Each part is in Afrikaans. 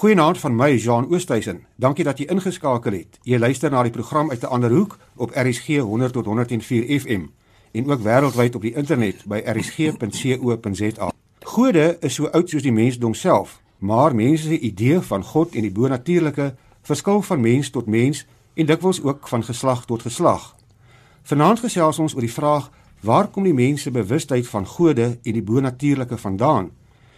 Goeienaand van my, Jean Oosthuizen. Dankie dat jy ingeskakel het. Jy luister na die program uit 'n ander hoek op RSG 100 tot 104 FM en ook wêreldwyd op die internet by rsg.co.za. Gode is so oud soos die mensdom self, maar mense se idee van God en die bonatuurlike verskil van mens tot mens en dikwels ook van geslag tot geslag. Vanaand gesels ons oor die vraag: Waar kom die mense bewustheid van gode en die bonatuurlike vandaan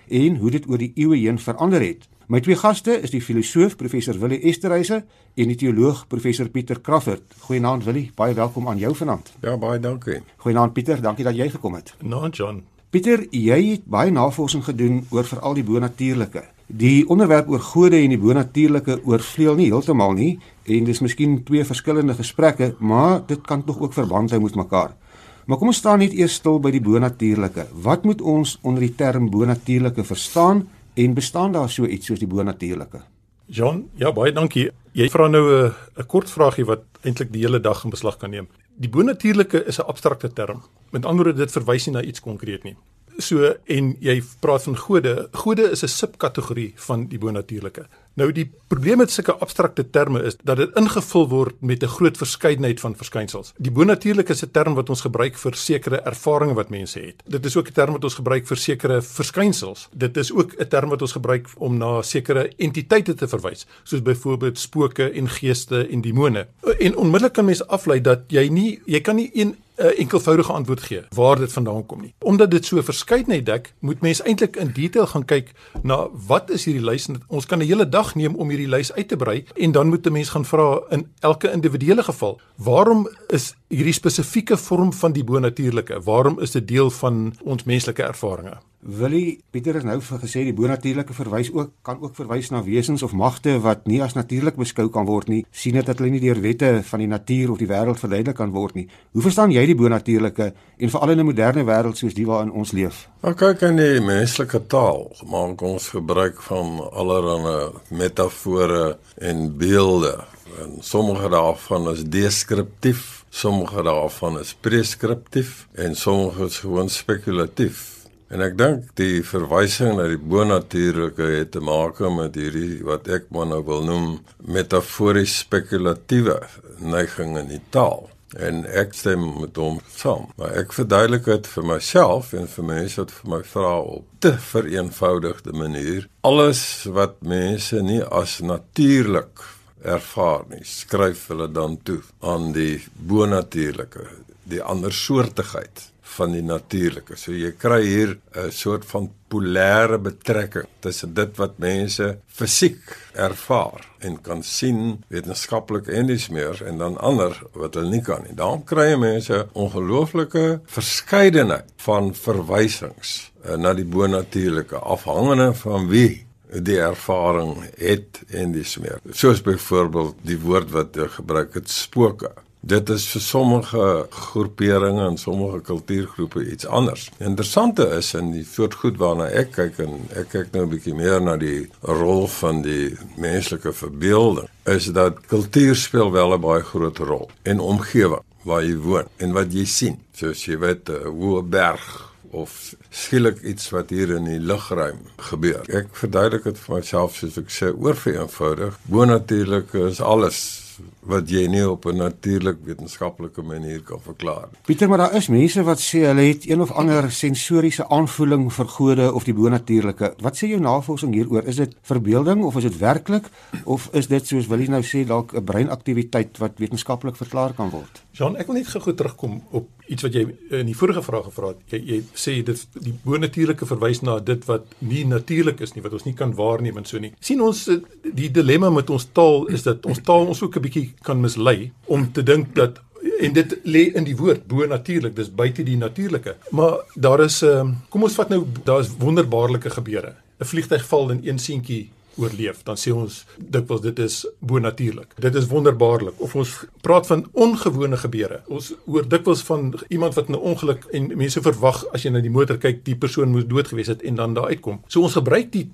en hoe dit oor die eeue heen verander het? My twee gaste is die filosoof professor Willie Esterhuise en die teoloog professor Pieter Crawford. Goeienaand Willie, baie welkom aan jou vanaand. Ja, baie dankie. Goeienaand Pieter, dankie dat jy gekom het. Nou, John. Pieter, jy het baie navorsing gedoen oor veral die bonatuurlike. Die onderwerp oor gode en die bonatuurlike oorvleuel nie heeltemal nie en dis miskien twee verskillende gesprekke, maar dit kan tog ook verband hou met mekaar. Maar kom ons staan net eers stil by die bonatuurlike. Wat moet ons onder die term bonatuurlike verstaan En bestaan daar so iets soos die bonatuurlike? John, ja baie dankie. Jy vra nou 'n 'n kort vraagie wat eintlik die hele dag in beslag kan neem. Die bonatuurlike is 'n abstrakte term. Met ander woorde, dit verwys nie na iets konkreet nie. So en jy praat van gode. Gode is 'n subkategorie van die bonatuurlike. Nou die probleem met sulke abstrakte terme is dat dit ingevul word met 'n groot verskeidenheid van verskynsels. Die bonatuurlike is 'n term wat ons gebruik vir sekere ervarings wat mense het. Dit is ook 'n term wat ons gebruik vir sekere verskynsels. Dit is ook 'n term wat ons gebruik om na sekere entiteite te verwys, soos byvoorbeeld spooke en geeste en demone. En onmiddellik kan mense aflei dat jy nie jy kan nie een 'n uh, enkelvoudige antwoord gee waar dit vandaan kom nie. Omdat dit so verskeidenheid dek, moet mens eintlik in detail gaan kyk na wat is hierdie lys en ons kan 'n hele dag neem om hierdie lys uit te brei en dan moet 'n mens gaan vra in elke individuele geval, waarom is hierdie spesifieke vorm van die bonatuurlike, waarom is dit deel van ons menslike ervarings? Willie Pieter het nou vir gesê die bonatuurlike verwys ook kan ook verwys na wesens of magte wat nie as natuurlik beskou kan word nie. sien dit dat hulle nie deur wette van die natuur of die wêreld verduidelik kan word nie. Hoe verstaan jy die bonatuurlike en veral in 'n moderne wêreld soos die waarin ons leef? Nou kyk in die menslike taal, maak ons gebruik van allerlei metafore en beelde. En sommige daarvan is deskriptief, sommige daarvan is preskriptief en sommige is gewoon spekulatief. En ek dink die verwysing na die bonatuurlike het te maak met hierdie wat ek maar nou wil noem metafories spekulatiewe neiging in die taal. En ek stem met hom saam. Maar ek verduidelik dit vir myself en vir mense wat vir my vra op te vereenvoudigde manier. Alles wat mense nie as natuurlik ervaar nie, skryf hulle dan toe aan die bonatuurlike, die andersoortigheid van die natuurlike. So jy kry hier 'n soort van polêre betrekking tussen dit wat mense fisiek ervaar en kan sien wetenskaplik en dis meer en dan ander wat hulle nie kan nie. Daarom kry mense ongelooflike verskeidenheid van verwysings uh, na die bonatuurlike afhangende van wie die ervaring het en dis meer. Soos byvoorbeeld die woord wat gebruik het spooke. Dit is vir sommige groeperinge en sommige kultuurgroepe iets anders. Interessante is in die soort goed waarna ek kyk en ek kyk nou 'n bietjie meer na die rol van die menslike verbeelding, is dat kultuur speel wel 'n baie groot rol in omgewing waar jy woon en wat jy sien. Soos jy weet 'n hoë berg of skielik iets wat hier in die lugruim gebeur. Ek verduidelik dit vir myself soos ek sê oor vir eenvoudig. Boonatuurlik is alles wat jy nie op 'n natuurlik wetenskaplike manier kan verklaar. Pieter, maar daar is mense wat sê hulle het een of ander sensoriese aanvoeling vir gode of die bonatuurlike. Wat sê jou navorsing hieroor? Is dit verbeelding of is dit werklik of is dit soos Willie nou sê dalk 'n breinaktiwiteit wat wetenskaplik verklaar kan word? Jean, ek wil net gou terugkom op iets wat jy in die vorige vraag gevra het. Jy, jy sê dit die bonatuurlike verwys na dit wat nie natuurlik is nie, wat ons nie kan waarneem en so nie. sien ons die dilemma met ons taal is dat ons taal ons ook 'n bietjie kan mislei om te dink dat en dit lê in die woord bo natuurlik dis buite die natuurlike. Maar daar is um, kom ons vat nou daar is wonderbaarlike gebeure. 'n vliegtyg val in een seentjie oorleef, dan sê ons dikwels dit is bonatuurlik. Dit is wonderbaarlik. Of ons praat van ongewone gebeure. Ons hoor dikwels van iemand wat 'n ongeluk en mense verwag as jy na die motor kyk, die persoon moes dood gewees het en dan daar uitkom. So ons gebruik die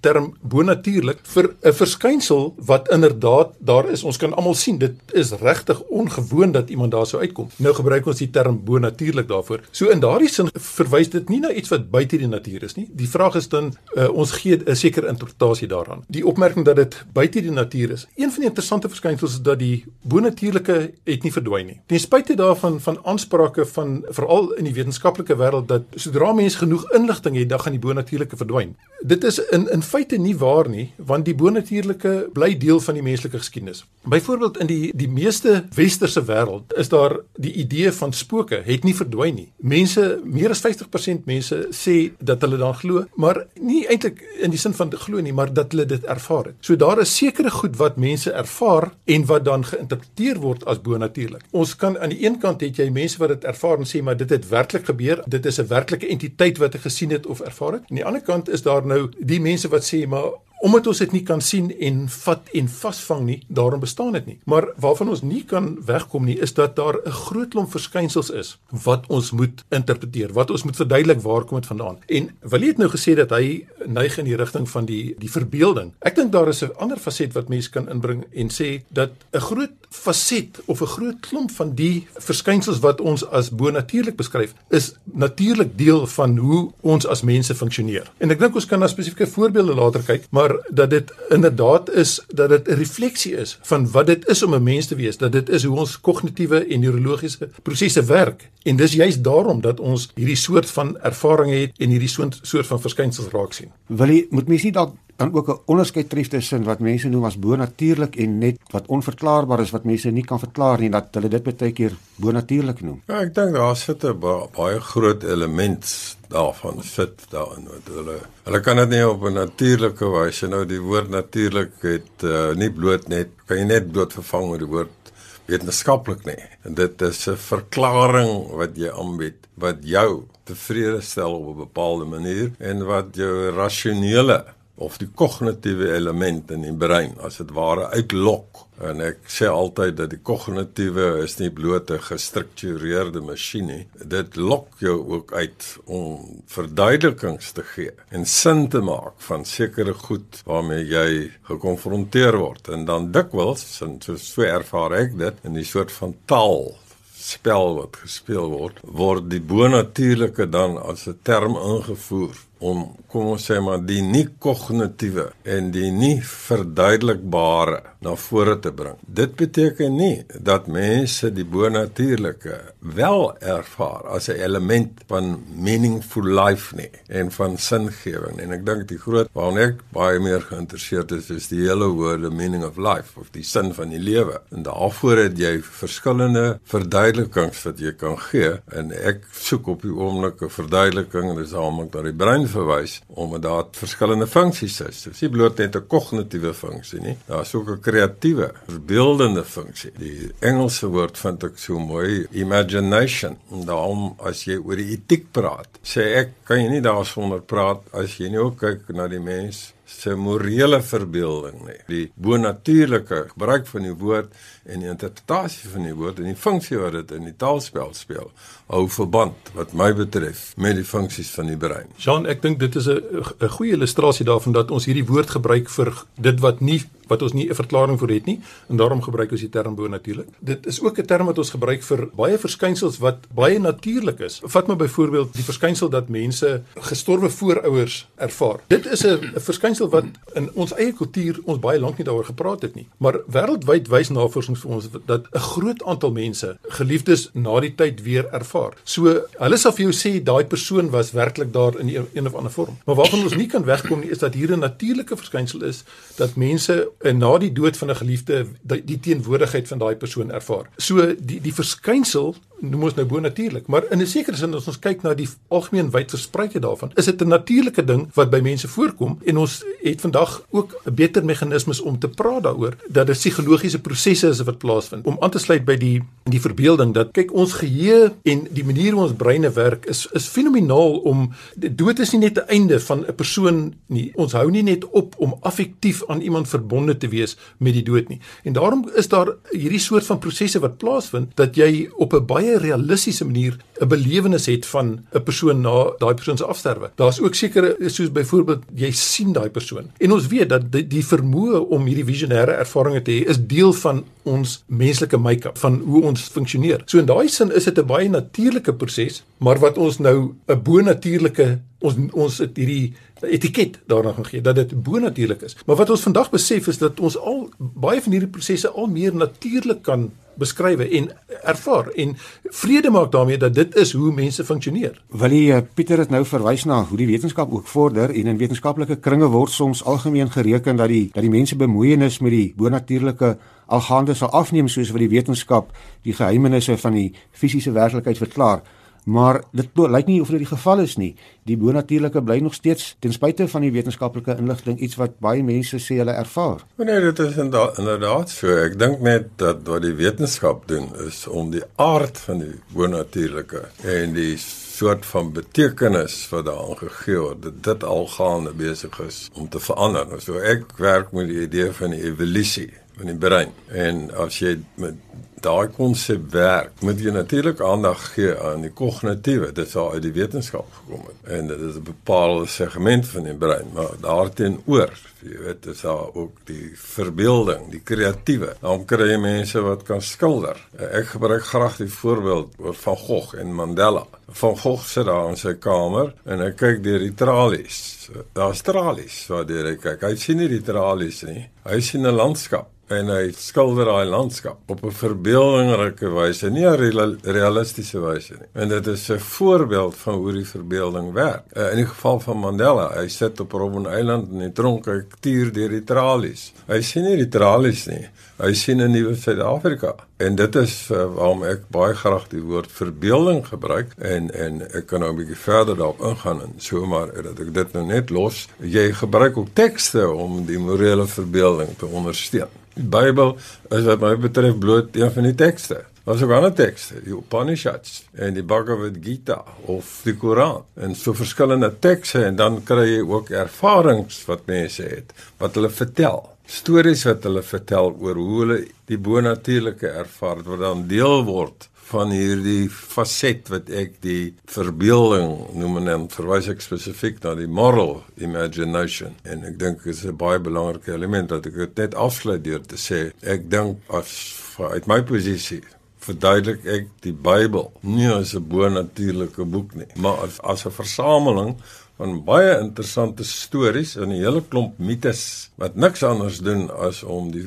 term bonatuurlik vir 'n verskynsel wat inderdaad daar is. Ons kan almal sien dit is regtig ongewoon dat iemand daar sou uitkom. Nou gebruik ons die term bonatuurlik daarvoor. So in daardie sin verwys dit nie na iets wat buite die natuur is nie. Die vraag is dan uh, ons gee 'n sekere interpretasie daar daaraan. Die opmerking dat dit buite die natuur is. Een van die interessante verskynsels is dat die bonatuurlike het nie verdwyn nie. Ten spyte daarvan van aansprake van veral in die wetenskaplike wêreld dat sodra mense genoeg inligting het, dan gaan die bonatuurlike verdwyn. Dit is in in feite nie waar nie, want die bonatuurlike bly deel van die menslike geskiedenis. Byvoorbeeld in die die meeste westerse wêreld is daar die idee van spooke het nie verdwyn nie. Mense, meer as 50% mense sê dat hulle dan glo, maar nie eintlik in die sin van glo nie, maar dat hulle dit ervaar het. So daar is sekere goed wat mense ervaar en wat dan geïnterpreteer word as bonatuurlik. Ons kan aan die een kant het jy mense wat dit ervaar en sê maar dit het werklik gebeur, dit is 'n werklike entiteit wat ek gesien het of ervaar het. Aan die ander kant is daar nou die mense wat sê maar omdat ons dit nie kan sien en vat en vasvang nie, daarom bestaan dit nie. Maar waarvan ons nie kan wegkom nie, is dat daar 'n groot klomp verskynsels is wat ons moet interpreteer, wat ons moet verduidelik waar kom dit vandaan. En Willie het nou gesê dat hy neig in die rigting van die die verbeelding. Ek dink daar is 'n ander faset wat mense kan inbring en sê dat 'n groot faset of 'n groot klomp van die verskynsels wat ons as bonatuurlik beskryf, is natuurlik deel van hoe ons as mense funksioneer. En ek dink ons kan na spesifieke voorbeelde later kyk, maar dat dit inderdaad is dat dit 'n refleksie is van wat dit is om 'n mens te wees, dat dit is hoe ons kognitiewe en neurologiese prosesse werk. En dis juist daarom dat ons hierdie soort van ervarings het en hierdie soort van verskynsels raak sien. Wil jy moet mens nie dalk dan ook 'n onderskeid tref tussen wat mense noem as bonatuurlik en net wat onverklaarbaar is wat mense nie kan verklaar nie dat hulle dit baie keer bonatuurlik noem. Ja, ek dink daar sit 'n ba baie groot element daarvan sit daarin wat hulle hulle kan dit nie op 'n natuurlike wyse nou die woord natuurlik het uh, nie bloot net kan jy net bloot vervang met die woord wetenskaplik nie en dit is 'n verklaring wat jy aanbied wat jou tevrede stel op 'n bepaalde manier en wat jou rasionele of die kognitiewe element in die brein as dit ware uitlok. En ek sê altyd dat die kognitiewe is nie bloot 'n gestruktureerde masjien nie. Dit lok jou ook uit om verduidelikings te gee en sin te maak van sekere goed waarmee jy gekonfronteer word. En dan dikwels sin so, so ervaar ek dit in 'n soort van taal spel wat gespeel word word die bonatuurlike dan as 'n term ingevoer om kom ons sê maar die nie kognitiewe en die nie verduidelikbare na vore te bring. Dit beteken nie dat mense die bonatuurlike wel ervaar as 'n element van meaningful life nie en van singewing en ek dink die groot waarna ek baie meer geïnteresseerd is is die hele woorde meaning of life of die sin van die lewe. En daarvoor het jy verskillende verduidelikings wat jy kan gee en ek soek op die oomblik 'n verduideliking en dis daarom ek na die brein verwys omdat daar verskillende funksies is. Dit is nie bloot net 'n kognitiewe funksie nie. Daar's ook 'n kreatiewe, verbeeldende funksie. Die Engelse woord vind ek so mooi, imagination. En daarom as jy oor die etiek praat, sê ek kan jy nie daarsonder praat as jy nie ook kyk na die mens se morele verbeelding nie. Die bonatuurlike gebruik van die woord en die interpretasie van die woord en die funksie wat dit in die taalspel speel, hou verband wat my betref met die funksies van die brein. Jean, ek dink dit is 'n 'n goeie illustrasie daarvan dat ons hierdie woord gebruik vir dit wat nie wat ons nie 'n verklaring vir het nie en daarom gebruik ons die term bonatuurlik. Dit is ook 'n term wat ons gebruik vir baie verskynsels wat baie natuurlik is. Vat maar byvoorbeeld die verskynsel dat mense gestorwe voorouers ervaar. Dit is 'n verskynsel wat in ons eie kultuur ons baie lank nie daaroor gepraat het nie. Maar wêreldwyd wys navorsing vir ons dat 'n groot aantal mense geliefdes na die tyd weer ervaar. So hulle sal vir jou sê daai persoon was werklik daar in een of ander vorm. Maar waarvan ons nie kan wegkom nie is dat hier 'n natuurlike verskynsel is dat mense en na die dood van 'n geliefde die, die teenwoordigheid van daai persoon ervaar. So die die verskynsel noem ons nou bonatuurlik, maar in 'n sekere sin as ons kyk na die algemeen wyd verspreide daarvan, is dit 'n natuurlike ding wat by mense voorkom en ons het vandag ook 'n beter meganismes om te praat daaroor dat dit psigologiese prosesse is wat plaasvind. Om aan te sluit by die die verbeelding dat kyk ons geheue en die manier hoe ons breine werk is is fenomenaal om dood is nie net 'n einde van 'n persoon nie. Ons hou nie net op om affektief aan iemand verbonde te wees met die dood nie. En daarom is daar hierdie soort van prosesse wat plaasvind dat jy op 'n baie baie realistiese manier 'n belewenis het van 'n persoon na daai persoon se afsterwe. Daar's ook sekere soos byvoorbeeld jy sien daai persoon. En ons weet dat die, die vermoë om hierdie visionêre ervarings te hê is deel van ons menslike make-up, van hoe ons funksioneer. So in daai sin is dit 'n baie natuurlike proses, maar wat ons nou 'n bo-natuurlike ons ons het hierdie etiket daarna gegee dat dit bo-natuurlik is. Maar wat ons vandag besef is dat ons al baie van hierdie prosesse al meer natuurlik kan beskryf en ervaar en vrede maak daarmee dat is hoe mense funksioneer. Wil jy eh, Pieter het nou verwys na hoe die wetenskap ook vorder en in wetenskaplike kringe word soms algemeen gereken dat die dat die mense bemoeienis met die bonatuurlike algaande sal afneem soos wat die wetenskap die geheimenisse van die fisiese werklikheid verklaar maar dit lyk nie of dit die geval is nie. Die bonatuurlike bly nog steeds ten spyte van die wetenskaplike inligting iets wat baie mense sê hulle ervaar. Nee, dit is inderdaad so. Ek dink net dat wat die wetenskap doen is om die aard van die bonatuurlike en die soort van betekenis wat daaraan gegee word, dit dit al gaande besig is om te verander. So ek werk met die idee van die evolusie van die brein. En as jy met daai konsep werk, moet jy natuurlik aandag gee aan die kognitiewe, dit sou uit die wetenskap gekom het. En dit is 'n bepaalde segment van die brein, maar daarteenoor, jy weet, is ook die verbeelding, die kreatiewe. Dan kry jy mense wat kan skilder. Ek gebruik graag die voorbeeld oor van Gogh en Mandela. Van Gogh sit daar in sy kamer en hy kyk deur die tralies. Daar's tralies waardeur hy kyk. Hy sien nie die tralies nie. Hy sien 'n landskap en hy skilder daai landskap op 'n verbeeldingrike wyse, nie 'n realistiese wyse nie. En dit is 'n voorbeeld van hoe die verbeelding werk. Uh, in die geval van Mandela, hy sit op Robben Island in die tronk, hy tuur deur die tralies. Hy sien nie die tralies nie. Hy sien 'n nuwe Suid-Afrika. En dit is uh, waarom ek baie graag die woord verbeelding gebruik en en ek kan nou 'n bietjie verder daarop ingaan en so maar dat ek dit nou net los. Jy gebruik ook tekste om die morele verbeelding te ondersteun. Die Bybel is wat my betref bloot een van die tekste. Daar is ook ander tekste, die Upanishads en die Bhagavad Gita of die Koran en so verskillende tekste en dan kry jy ook ervarings wat mense het wat hulle vertel. Stories wat hulle vertel oor hoe hulle die bonatuurlike ervaar wat dan deel word van hierdie faset wat ek die verbeelding noem en dan verwys ek spesifiek na die moral imagination. En ek dink dit is 'n baie belangrike element dat ek dit net afsluit deur te sê ek dink as uit my posisie verduidelik ek die Bybel nie as 'n bonatuurlike boek nie maar as, 'n versameling van baie interessante stories en 'n hele klomp mites wat niks anders doen as om die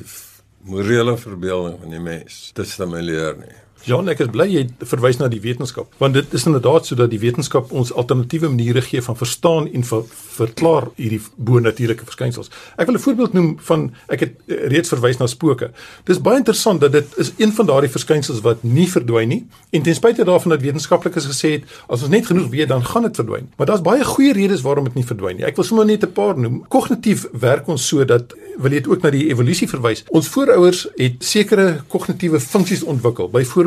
morele verbeelding van die mens te stimuleer nie Ja, ek is bly jy verwys na die wetenskap, want dit is inderdaad sodat die wetenskap ons alternatiewe maniere gee van verstaan en ver, verklaar hierdie bo-natuurlike verskynsels. Ek wil 'n voorbeeld noem van ek het eh, reeds verwys na spooke. Dis baie interessant dat dit is een van daardie verskynsels wat nie verdwyn nie en ten spyte daarvan dat wetenskaplikes gesê het as ons net genoeg weet dan gaan dit verdwyn. Maar daar's baie goeie redes waarom dit nie verdwyn nie. Ek wil sommer net 'n paar noem. Kognitief werk ons so dat wil jy ook na die evolusie verwys. Ons voorouers het sekere kognitiewe funksies ontwikkel. Byvoorbeeld,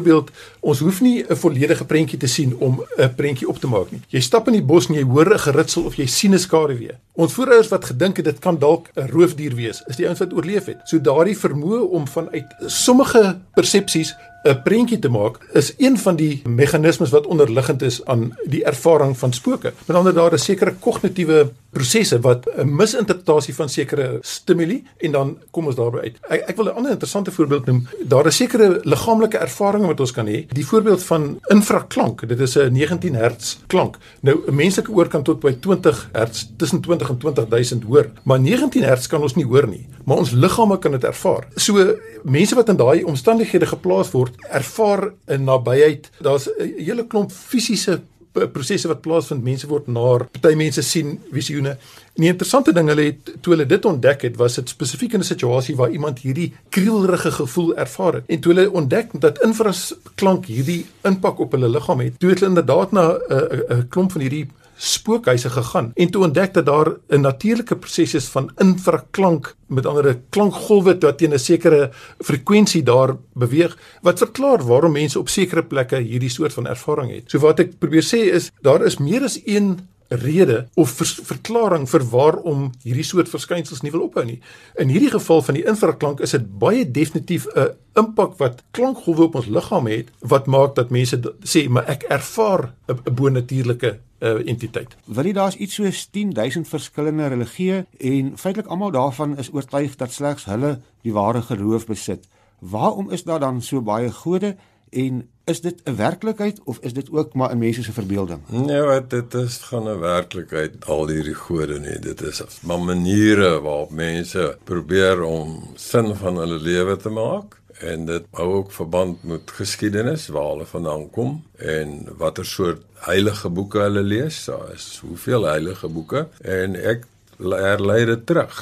ons hoef nie 'n volledige prentjie te sien om 'n prentjie op te maak nie. Jy stap in die bos en jy hoor 'n geritsel of jy sien 'n skaduwee. Ons voorouers wat gedink het dit kan dalk 'n roofdier wees, is die ouens wat oorleef het. So daardie vermoë om vanuit sommige persepsies 'n prentjie te maak is een van die meganismes wat onderliggend is aan die ervaring van spooke. Met ander daar is sekere kognitiewe prosesse wat 'n misinterpretasie van sekere stimuli en dan kom ons daarby uit. Ek, ek wil 'n ander interessante voorbeeld noem. Daar is sekere liggaamlike ervarings wat ons kan hê. Die voorbeeld van infraklank. Dit is 'n 19 Hz klank. Nou 'n menslike oor kan tot by 20 Hz, tussen 20 en 20000 hoor, maar 19 Hz kan ons nie hoor nie, maar ons liggame kan dit ervaar. So mense wat in daai omstandighede geplaas word, ervaar 'n nabyheid. Daar's 'n hele klomp fisiese prosesse wat plaasvind. Mense word naar, party mense sien visioene. En die interessante ding hulle het toe hulle dit ontdek het, was dit spesifiek in 'n situasie waar iemand hierdie krielrige gevoel ervaar het. En toe hulle ontdek dat infraklank hierdie impak op hulle liggaam het, toe het hulle inderdaad na 'n 'n klomp van hierdie spookhuise gegaan en toe ontdek dat daar 'n natuurlike proses is van infraklank met ander klankgolwe wat teen 'n sekere frekwensie daar beweeg wat verklaar waarom mense op sekere plekke hierdie soort van ervaring het. So wat ek probeer sê is daar is meer as een rede of vers, verklaring vir waarom hierdie soort verskynsels nie wil ophou nie. In hierdie geval van die infraklank is dit baie definitief 'n impak wat klankgolwe op ons liggaam het wat maak dat mense sê maar ek ervaar 'n bonatuurlike uh, entiteit. Wil jy daar's iets soos 10000 verskillende religieë en feitelik almal daarvan is oortuig dat slegs hulle die ware geloof besit. Waarom is daar dan so baie gode en is dit 'n werklikheid of is dit ook maar 'n mens se verbeelding? Nee, wat dit is gaan 'n werklikheid al hierdie gode nie. Dit is maar maniere waarop mense probeer om sin van hulle lewe te maak en dit hou ook verband met geskiedenis waar hulle vandaan kom en watter soort heilige boeke hulle lees. Daar is hoeveel heilige boeke en ek lei dit terug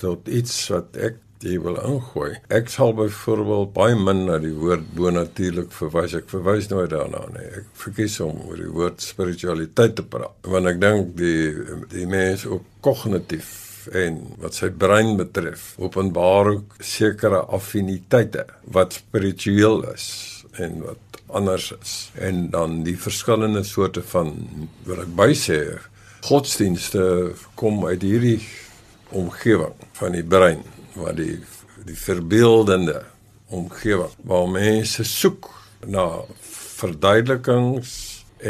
tot iets wat ek jy wil ingooi. Ek sal byvoorbeeld baie min na die woord bonatuurlik verwys. Ek verwys nooit daarna nie. Ek verkies om oor die woord spiritualiteit te praat. Want ek dink die die mens ook kognitief en wat sy brein betref, openbaar ook sekere affiniteite wat spiritueel is en wat anders is. En dan die verskillende soorte van wil ek bysê godsdienste kom uit hierdie omgewing van die brein waar die die verbeeldende omgewing waar mense soek na verduidelikings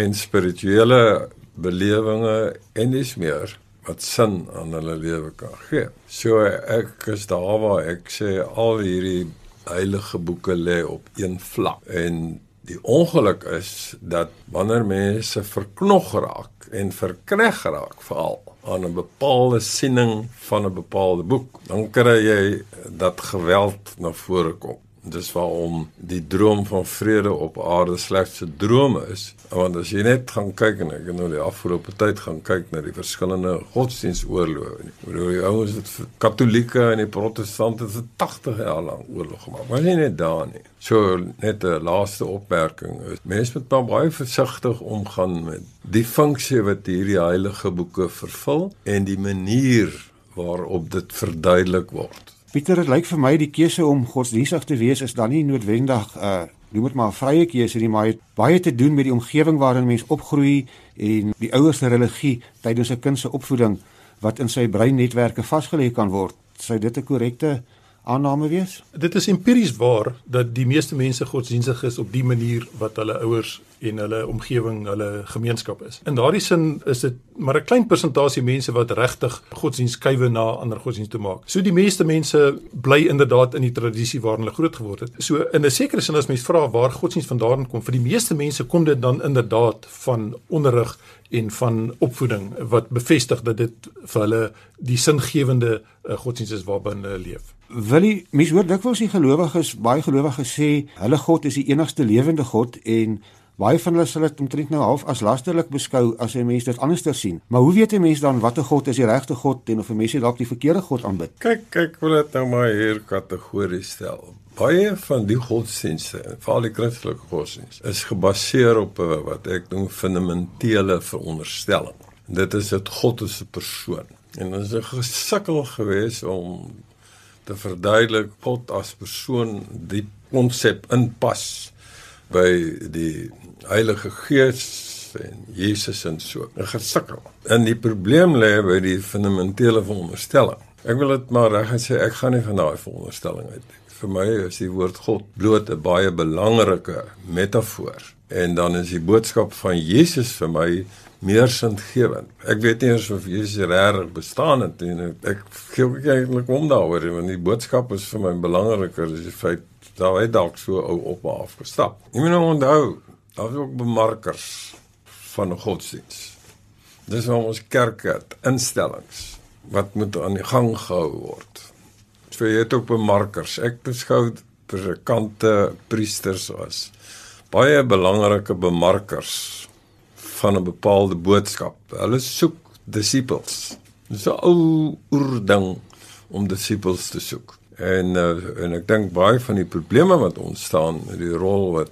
en spirituele belewinge en dis meer wat sin aan hulle lewe kan gee. So ek is daar waar ek sê al hierdie heilige boeke lê op een vlak en die ongeluk is dat wanneer mense verknog raak en verkneg raak veral aan 'n bepaalde siening van 'n bepaalde boek, dan kry jy dat geweld na vore kom. Dis waarom die droom van vrede op aarde slegs 'n droom is. Want as jy net gaan kyk en ek het nou die afgelope tyd gaan kyk na die verskillende godsdienstoorloë. Bedoel die ouens het Katolieke en die Protestante het 80 jaar lank oorlog gemaak. Maar nie net daar nie. So net 'n laaste opmerking. Mense moet maar baie versigtig omgaan met die funksie wat hierdie heilige boeke vervul en die manier waarop dit verduidelik word. Pieter, dit lyk vir my die keuse om godsdienstig te wees is dan nie noodwendig 'n uh, noem dit maar 'n vrye keuse nie, maar het baie te doen met die omgewing waarin mens opgroei en die ouers se religie tydens 'n kind se opvoeding wat in sy breinnetwerke vasgelê kan word. Sou dit 'n korrekte aanname wees? Dit is empiries waar dat die meeste mense godsdienstig is op die manier wat hulle ouers en hulle omgewing, hulle gemeenskap is. In daardie sin is dit maar 'n klein persentasie mense wat regtig godsdienst skuwe na ander godsdienste toe maak. So die meeste mense bly inderdaad in die tradisie waarin hulle groot geword het. So in 'n sekere sin as mens vra waar godsdienst vandaan kom, vir die meeste mense kom dit dan inderdaad van onderrig en van opvoeding wat bevestig dat dit vir hulle die singewende uh, godsdienst is waarbinne hulle leef. Wil jy mens hoor dikwels die gelowiges, baie gelowiges sê hulle God is die enigste lewende God en baie van hulle sal dit omtrent nou half as lasterlik beskou as 'n mens dit anderster sien. Maar hoe weet 'n mens dan watter God is die regte God en of 'n mens dalk die verkeerde God aanbid? Kyk, kyk, wil dit nou maar hier kategories stel. Baie van die godsdienste, veral die Christelike godsdienste, is gebaseer op wat ek noem fundamentele veronderstelling. Dit is dat God is 'n persoon. En dit is 'n gesukkel geweest om te verduidelik God as persoon die konsep inpas by die Heilige Gees en Jesus en so. 'n Gesukkel. En die probleem lê by die fundamentele veronderstelling. Ek wil dit maar reg sê, ek gaan nie van daai veronderstelling uit nie. Vir my is die woord God bloot 'n baie belangrike metafoor. En dan is die boodskap van Jesus vir my meer singewend. Ek weet nie of Jesus regtig bestaan het nie. Ek gee ook eintlik om daaroor want die boodskap is vir my belangriker as die feit dat hy dalk so ou op maar afgestap. Jy moet nou onthou, daar is ook bemarkers van godsdiens. Dis waar ons kerke het, instellings wat moet aan die gang gehou word. So jy het ook bemarkers. Ek beskou predikante, priesters as baie belangrike bemarkers van 'n bepaalde boodskap. Hulle soek disippels. Dis 'n ou oerding om disippels te soek. En uh, en ek dink baie van die probleme wat ontstaan met die rol wat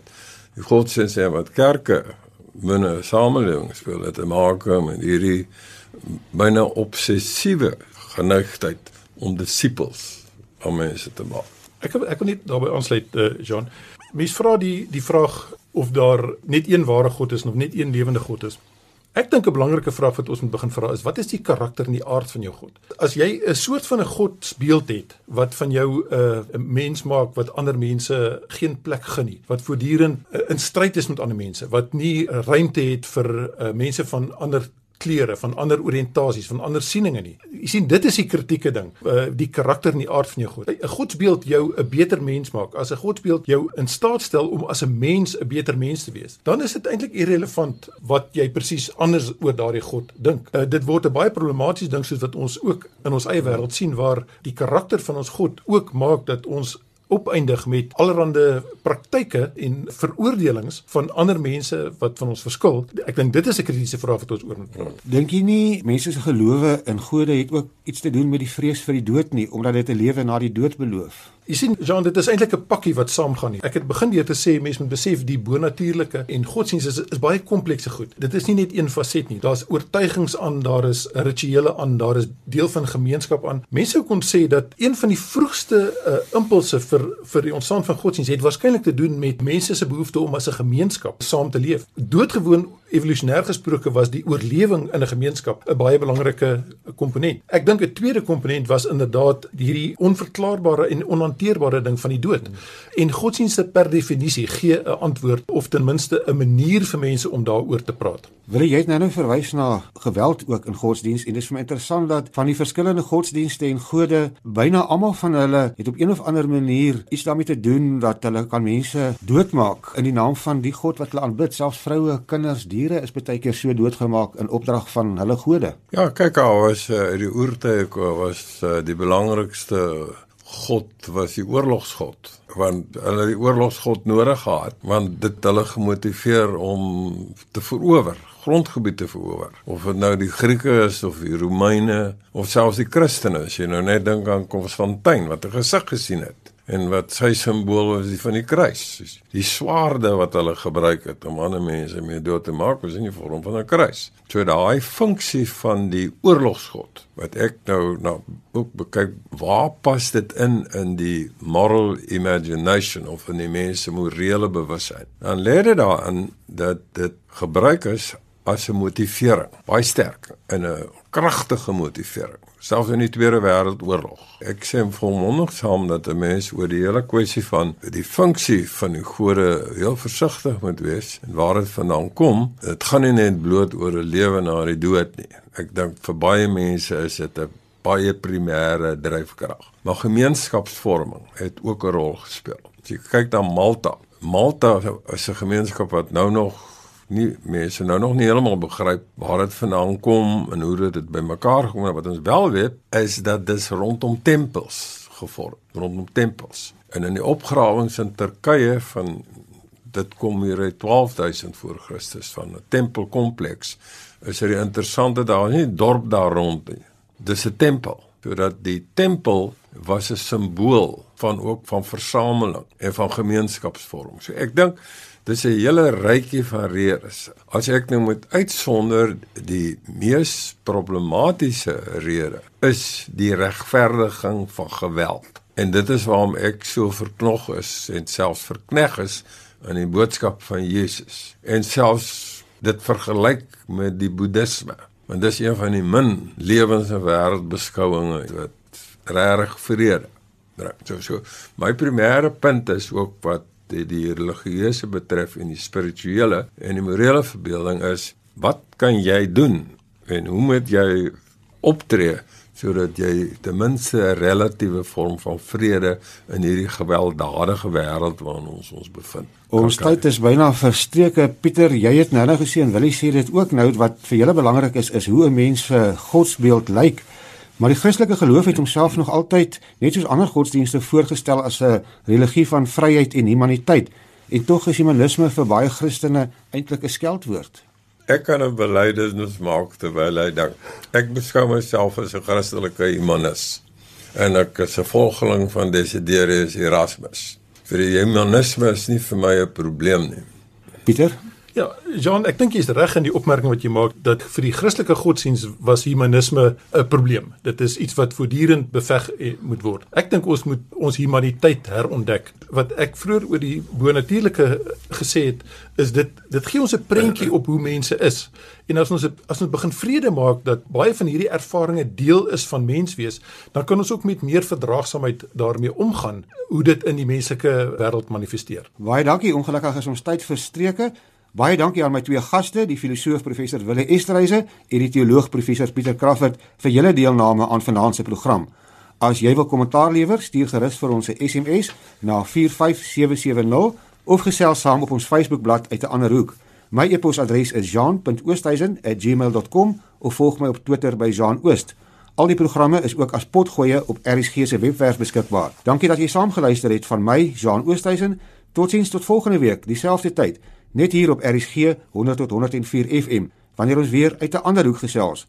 die godsdienst en wat kerke binne 'n samelewing speel, te maak met hierdie byna obsessiewe geneigtheid om disippels om mense te maak. Ek ek wil net daarbey aansluit uh, Jean. Mens vra die die vraag of daar net een ware God is of net een lewende God is. Ek dink 'n belangrike vraag wat ons moet begin vra is wat is die karakter en die aard van jou God? As jy 'n soort van 'n godsbeeld het wat van jou uh, 'n uh, mens maak wat ander mense geen plek gun nie, wat voortdurend uh, in stryd is met ander mense, wat nie uh, ruimte het vir uh, mense van ander kleure, van ander oriëntasies, van ander sieninge nie. Jy sien, dit is die kritieke ding, uh, die karakter en die aard van jou God. 'n Godsbeeld jou 'n beter mens maak. As 'n godsbeeld jou in staat stel om as 'n mens 'n beter mens te wees, dan is dit eintlik irrelevant wat jy presies anders oor daardie God dink. Uh, dit word 'n baie problematiese ding soos wat ons ook in ons eie wêreld sien waar die karakter van ons God ook maak dat ons opeindig met allerlei praktyke en veroordelings van ander mense wat van ons verskil. Ek dink dit is 'n kritiese vraag wat ons oor moet praat. Dink jy nie mense se gelowe in gode het ook iets te doen met die vrees vir die dood nie, omdat dit 'n lewe na die dood beloof? Jy sien Jean, dit is eintlik 'n pakkie wat saamgaan nie. Ek het begin deur te sê mense moet besef die bonatuurlike en godsdienst is is baie komplekse goed. Dit is nie net een faset nie. Daar's oortuigings aan, daar is rituele aan, daar is deel van gemeenskap aan. Mense kon sê dat een van die vroegste uh, impulse vir vir die ontstaan van godsdienst het waarskynlik te doen met mense se behoefte om as 'n gemeenskap saam te leef. Doodgewoon evolusionêr gesproke was die oorlewing in 'n gemeenskap 'n baie belangrike komponent. Ek dink 'n tweede komponent was inderdaad hierdie onverklaarbare en onhanteerbare ding van die dood. En godsdienste per definisie gee 'n antwoord of ten minste 'n manier vir mense om daaroor te praat. Wil jy nou nou verwys na geweld ook in godsdienst en dit is vir my interessant dat van die verskillende godsdienste en gode byna almal van hulle het op een of ander manier iets daarmee te doen dat hulle kan mense doodmaak in die naam van die god wat hulle aanbid, selfs vroue, kinders, diere is baie keer so doodgemaak in opdrag van hulle gode. Ja, kyk al was uh, die oortye was uh, die belangrikste god was die oorlogsgod want hulle die oorlogsgod nodig gehad want dit hulle gemotiveer om te verower grondgebied te verower of dit nou die Grieke is of die Romeine of selfs die Christene as jy nou net dink aan Konstantin wat 'n gesig gesien het en wat sy simbool was die van die kruis. Die swaarde wat hulle gebruik het om ander mense mee dood te maak was in die vorm van 'n kruis. So daai funksie van die oorlogsgod wat ek nou nou ook bekyk, waar pas dit in in die moral imagination of in die mense morele bewussyn? Dan lê dit daarin dat dit gebruik is as 'n motivering, baie sterk in 'n kragtige motivering selfs in die Tweede Wêreldoorlog. Ek sê volmondig saam dat 'n mens oor die hele kwessie van die funksie van die gode heel versigtig moet wees en waar dit vandaan kom. Dit gaan nie net bloot oor 'n lewe na die dood nie. Ek dink vir baie mense is dit 'n baie primêre dryfkrag. Maar gemeenskapsvorming het ook 'n rol gespeel. As jy kyk na Malta, Malta is 'n gemeenskap wat nou nog nie mense nou nog nie heeltemal begryp waar dit vandaan kom en hoe dit bymekaar gekom het wat ons wel weet is dat dit rondom tempels gevorm rondom tempels. En in die opgrawings in Turkye van dit kom hier uit 12000 voor Christus van 'n tempelkompleks is dit interessant dat daar nie dorp daar rond nie dis 'n tempel sodat die tempel was 'n simbool van ook van versameling en van gemeenskapsvorming so ek dink Dis 'n hele rykie van redes. As ek nou moet uitsonder die mees problematiese rede is die regverdiging van geweld. En dit is waarom ek so verknog is en selfs verkneg is aan die boodskap van Jesus. En selfs dit vergelyk met die boeddhisme. Want dis een van die min lewens en wêreldbeskouinge wat reg vrede. So so my primêre punt is ook wat die, die religieuse betref en die spirituele en die morele verbeelding is wat kan jy doen en hoe moet jy optree sodat jy ten minste 'n relatiewe vorm van vrede in hierdie gewelddadige wêreld waarin ons ons bevind. Ons tyd is byna verstreke. Pieter, jy het nou nou gesê en Willie sê dit ook nou wat vir julle belangrik is is hoe 'n mens se godsbeeld lyk. Maar die Christelike geloof het homself nog altyd net soos ander godsdienste voorgestel as 'n religie van vryheid en humaniteit. En tog is humanisme vir baie Christene eintlik 'n skeldwoord. Ek kan 'n belydenis maak terwyl hy dink. Ek beskou myself as 'n Christelike humanis en ek is 'n volgeling van Desiderius Erasmus. Vir die humanisme is nie vir my 'n probleem nie. Pieter Ja, Jean, ek dink jy's reg in die opmerking wat jy maak dat vir die Christelike godsdiens was humanisme 'n probleem. Dit is iets wat voortdurend beveg eh, moet word. Ek dink ons moet ons humaniteit herontdek. Wat ek vroeër oor die bonatuurlike gesê het, is dit dit gee ons 'n prentjie op hoe mense is. En as ons as ons begin vrede maak dat baie van hierdie ervarings deel is van menswees, dan kan ons ook met meer verdraagsaamheid daarmee omgaan hoe dit in die menslike wêreld manifesteer. Baie dankie. Ongelukkig is ons tyd verstreke. Baie dankie aan my twee gaste, die filosoof professor Wille Esterhuise en die teoloog professor Pieter Crawford vir julle deelname aan vanaand se program. As jy wil kommentaar lewer, stuur gerus vir ons 'n SMS na 45770 of gesels saam op ons Facebookblad uit 'n ander hoek. My e-posadres is jean.oosthuizen@gmail.com of volg my op Twitter by jeanoost. Al die programme is ook as potgoeie op RSG se webwerf beskikbaar. Dankie dat jy saamgeluister het van my, Jean Oosthuizen. Totsiens tot volgende week, dieselfde tyd net hier op RSG 100 tot 104 FM wanneer ons weer uit 'n ander hoek gesels.